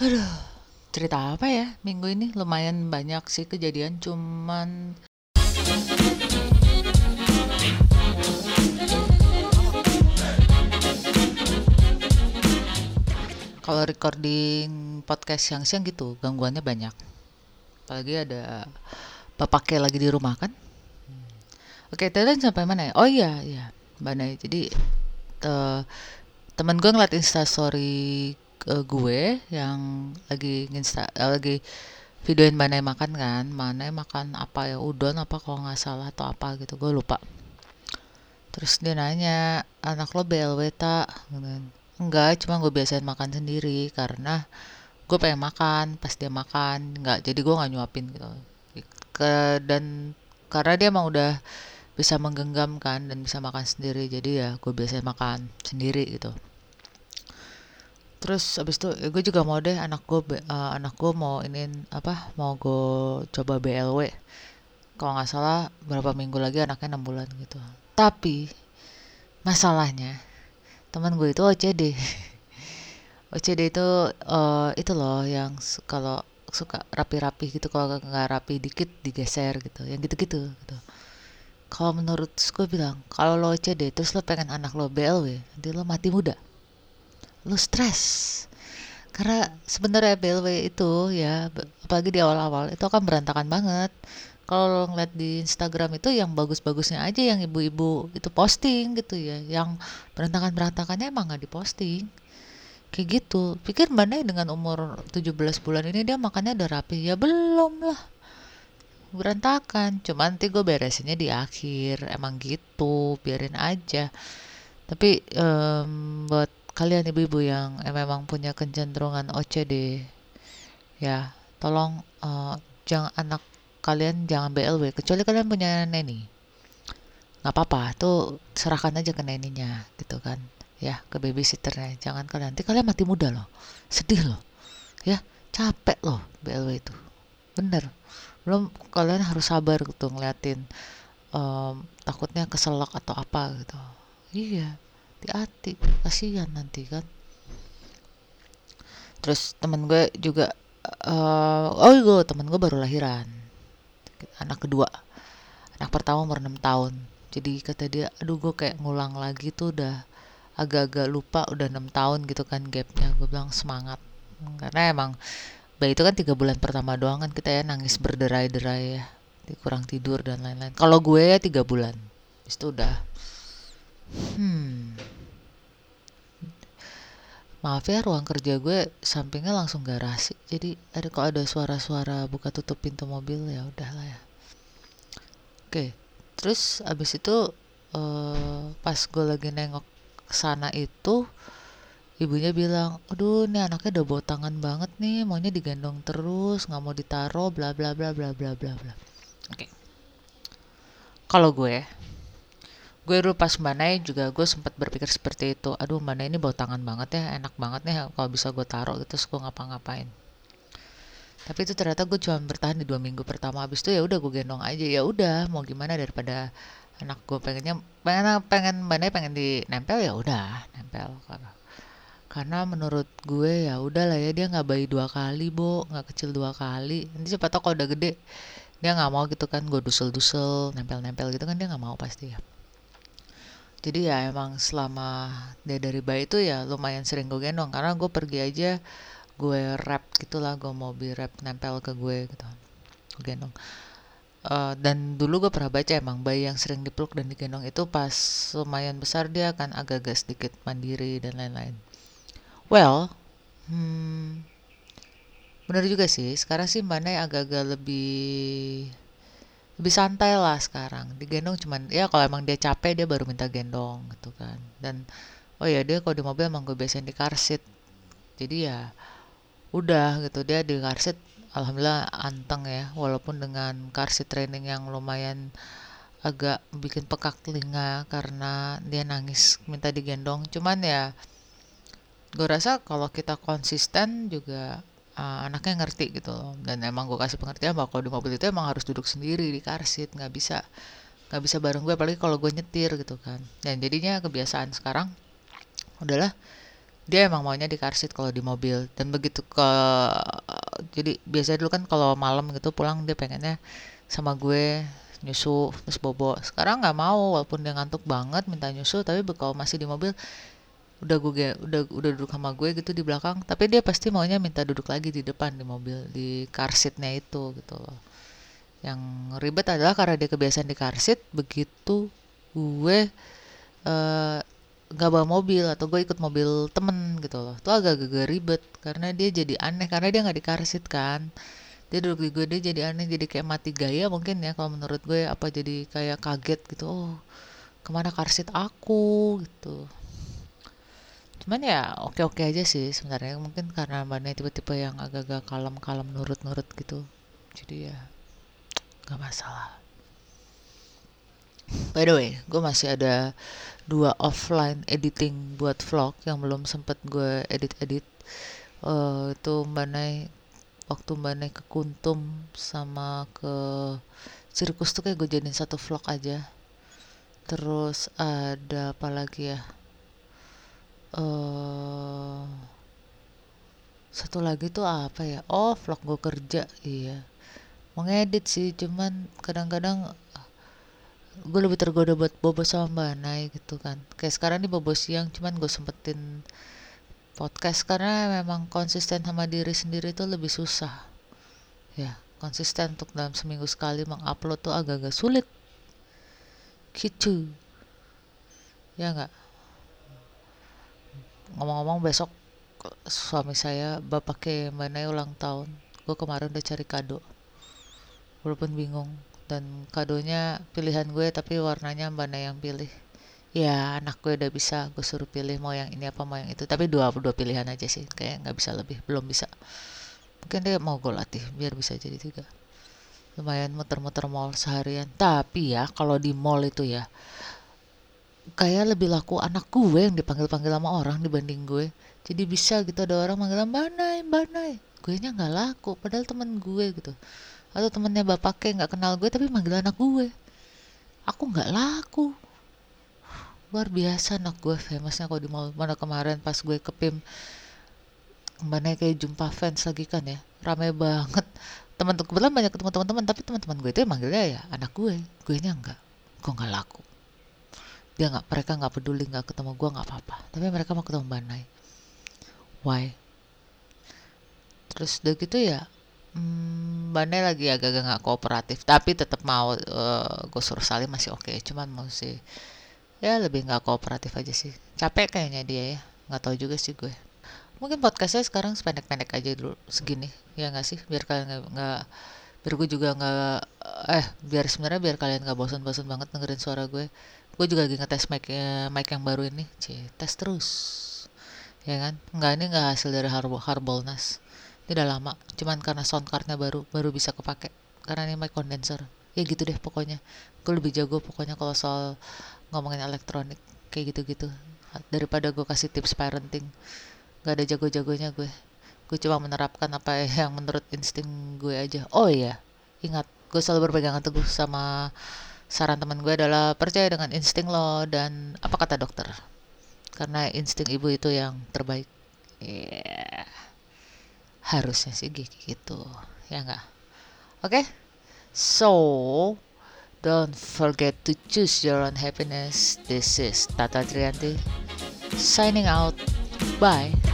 Aduh, cerita apa ya minggu ini? Lumayan banyak sih kejadian, cuman kalau recording podcast siang-siang gitu gangguannya banyak. Apalagi ada bapaknya lagi di rumah kan. Oke, tadi sampai mana ya? Oh iya, iya, Mbak Nay. Jadi te- temen gue ngeliat instastory uh, gue yang lagi insta uh, lagi videoin Mbak Nay makan kan. Mbak Nay makan apa ya? Udon apa kalau nggak salah atau apa gitu. Gue lupa. Terus dia nanya, anak lo BLW tak? Enggak, cuma gue biasain makan sendiri karena gue pengen makan pas dia makan. Enggak, jadi gue nggak nyuapin gitu. Ke, dan karena dia emang udah bisa menggenggam kan dan bisa makan sendiri jadi ya gue biasa makan sendiri gitu terus abis itu ya gue juga mau deh anak gue uh, anak gue mau ini apa mau gue coba BLW kalau nggak salah berapa minggu lagi anaknya enam bulan gitu. Tapi masalahnya teman gue itu OCD OCD itu uh, itu loh yang kalau suka rapi-rapi gitu kalau nggak rapi dikit digeser gitu yang gitu-gitu gitu. Kalau menurut gue bilang kalau lo OCD terus lo pengen anak lo BLW nanti lo mati muda lo stres karena sebenarnya BLW itu ya apalagi di awal-awal itu akan berantakan banget. Kalau lo ngeliat di Instagram itu yang bagus-bagusnya aja yang ibu-ibu itu posting gitu ya yang berantakan-berantakannya emang nggak diposting. Kayak gitu. Pikir mana dengan umur 17 bulan ini dia makannya udah rapi? Ya belum lah. Berantakan. Cuma nanti gue beresinnya di akhir. Emang gitu. Biarin aja. Tapi um, buat kalian ibu-ibu yang eh, memang punya kecenderungan OCD ya tolong uh, jangan anak kalian jangan BLW kecuali kalian punya neni. Nggak apa-apa tuh serahkan aja ke neninya gitu kan ya ke babysitternya. Jangan kalian nanti kalian mati muda loh sedih loh ya capek loh BLW itu. Bener belum kalian harus sabar gitu ngeliatin um, takutnya keselak atau apa gitu. Iya hati-hati kasihan nanti kan. Terus temen gue juga uh, oh gue temen gue baru lahiran. Anak kedua. Anak pertama umur 6 tahun. Jadi kata dia aduh gue kayak ngulang lagi tuh udah agak-agak lupa udah enam tahun gitu kan gapnya. Gue bilang semangat. Karena emang bayi itu kan tiga bulan pertama doang kan kita ya nangis berderai-derai ya. Kurang tidur dan lain-lain. Kalau gue ya tiga bulan. Itu udah hmm maaf ya ruang kerja gue sampingnya langsung garasi. Jadi ada kok ada suara-suara buka tutup pintu mobil ya udahlah ya. Oke terus abis itu uh, pas gue lagi nengok sana itu ibunya bilang aduh ini anaknya udah bawa tangan banget nih maunya digendong terus nggak mau ditaro bla bla bla bla bla bla bla. Oke. Kalau gue gue dulu pas mana juga gue sempat berpikir seperti itu. Aduh mana ini bawa tangan banget ya enak banget nih kalau bisa gue taruh gitu terus gue ngapa-ngapain. Tapi itu ternyata gue cuma bertahan di dua minggu pertama. Habis itu ya udah gue gendong aja. Ya udah mau gimana daripada anak gue pengennya pengen pengen mana pengen di nempel ya udah nempel. Karena menurut gue ya udahlah ya dia nggak bayi dua kali bo. Nggak kecil dua kali. Nanti siapa tau kalau udah gede dia nggak mau gitu kan gue dusel-dusel nempel-nempel gitu kan dia nggak mau pasti ya jadi ya emang selama dia dari bayi itu ya lumayan sering gue gendong karena gue pergi aja gue rap gitulah gue mau bi rap nempel ke gue gitu gue gendong Uh, dan dulu gue pernah baca emang bayi yang sering dipeluk dan digendong itu pas lumayan besar dia akan agak-agak sedikit mandiri dan lain-lain. Well, hmm, bener juga sih. Sekarang sih mana agak-agak lebih lebih santai lah sekarang. Digendong cuman ya kalau emang dia capek dia baru minta gendong gitu kan. Dan oh ya dia kalau di mobil emang gue biasain di car seat. Jadi ya udah gitu dia di car seat alhamdulillah anteng ya walaupun dengan car seat training yang lumayan agak bikin pekak telinga karena dia nangis minta digendong cuman ya gue rasa kalau kita konsisten juga uh, anaknya ngerti gitu loh. Dan emang gue kasih pengertian bahwa kalau di mobil itu emang harus duduk sendiri di car seat nggak bisa nggak bisa bareng gue apalagi kalau gue nyetir gitu kan. Dan jadinya kebiasaan sekarang udahlah dia emang maunya di car seat kalau di mobil. Dan begitu ke jadi biasanya dulu kan kalau malam gitu pulang dia pengennya sama gue nyusu terus bobo. Sekarang nggak mau walaupun dia ngantuk banget minta nyusu tapi kalau masih di mobil udah gue udah udah duduk sama gue gitu di belakang tapi dia pasti maunya minta duduk lagi di depan di mobil di car seatnya itu gitu loh. Yang ribet adalah karena dia kebiasaan di car seat begitu gue uh, nggak bawa mobil atau gue ikut mobil temen gitu loh. Itu agak-agak ribet karena dia jadi aneh karena dia nggak di car seat kan. Dia duduk di gue dia jadi aneh jadi kayak mati gaya mungkin ya kalau menurut gue apa jadi kayak kaget gitu oh ke mana car seat aku? gitu cuman ya oke oke aja sih sebenarnya. Mungkin karena mbaknya tipe-tipe yang agak-agak kalem-kalem nurut-nurut gitu. Jadi ya nggak masalah. By the way gue masih ada dua offline editing buat vlog yang belum sempet gue edit-edit. Uh, itu Mbak Nay waktu Mbak Nay ke Kuntum sama ke sirkus tuh kayak gue jadiin satu vlog aja. Terus ada apa lagi ya uh, satu lagi tuh apa ya? Oh vlog gue kerja. Iya. Mau ngedit sih cuman kadang-kadang gue lebih tergoda buat bobo sama mbak Nay gitu kan. Kayak sekarang nih bobo siang cuman gue sempetin podcast karena memang konsisten sama diri sendiri itu lebih susah. Ya konsisten untuk dalam seminggu sekali mengupload tuh agak-agak sulit. Gitu. Ya nggak ngomong-ngomong besok suami saya bapaknya mbak Nay ulang tahun. Gue kemarin udah cari kado. Walaupun bingung. Dan kadonya pilihan gue tapi warnanya mbak yang pilih. Ya anak gue udah bisa gue suruh pilih mau yang ini apa mau yang itu. Tapi dua dua pilihan aja sih. Kayak nggak bisa lebih belum bisa. Mungkin dia mau gue latih biar bisa jadi tiga lumayan muter-muter mall seharian. Tapi ya kalau di mall itu ya kayak lebih laku anak gue yang dipanggil-panggil sama orang dibanding gue. Jadi bisa gitu ada orang manggil mbak Nay gue nya nggak laku padahal temen gue gitu. Atau temennya bapaknya nggak kenal gue tapi manggil anak gue. Aku nggak laku. Luar biasa anak gue famousnya kalau di mall mana kemarin pas gue ke PIM kayak jumpa fans lagi kan ya rame banget. Teman kebetulan banyak ketemu teman-teman tapi teman-teman gue itu manggilnya ya anak gue. Gue nya enggak kok nggak laku dia nggak mereka nggak peduli nggak ketemu gue nggak apa-apa. Tapi mereka mau ketemu Banai why? Terus udah gitu ya Hmm, Bandai lagi agak-agak nggak kooperatif, tapi tetap mau uh, gue suruh Salim masih oke, okay. cuman mau sih ya lebih nggak kooperatif aja sih. Capek kayaknya dia ya, nggak tahu juga sih gue. Mungkin podcastnya sekarang sependek-pendek aja dulu segini, ya nggak sih, biar kalian nggak biar gue juga nggak eh biar sebenarnya biar kalian nggak bosan-bosan banget dengerin suara gue gue juga lagi ngetes mic ya, mic yang baru ini. Cie tes terus. Ya kan? Nggak ini nggak hasil dari Harbol Harbolnas. Tidak lama. Cuman karena soundcardnya baru baru bisa kepake. Karena ini mic condenser. Ya gitu deh pokoknya. Gue lebih jago pokoknya kalau soal ngomongin elektronik. Kayak gitu-gitu. Daripada gue kasih tips parenting. Gak ada jago-jagonya gue. Gue cuma menerapkan apa yang menurut insting gue aja. Oh iya. Ingat gue selalu berpegangan teguh sama saran teman gue adalah percaya dengan insting lo dan apa kata dokter? Karena insting ibu itu yang terbaik. Yeah harusnya sih gitu. Ya enggak oke? Okay? so don't forget to choose your own happiness. This is Tata Trianti signing out. Bye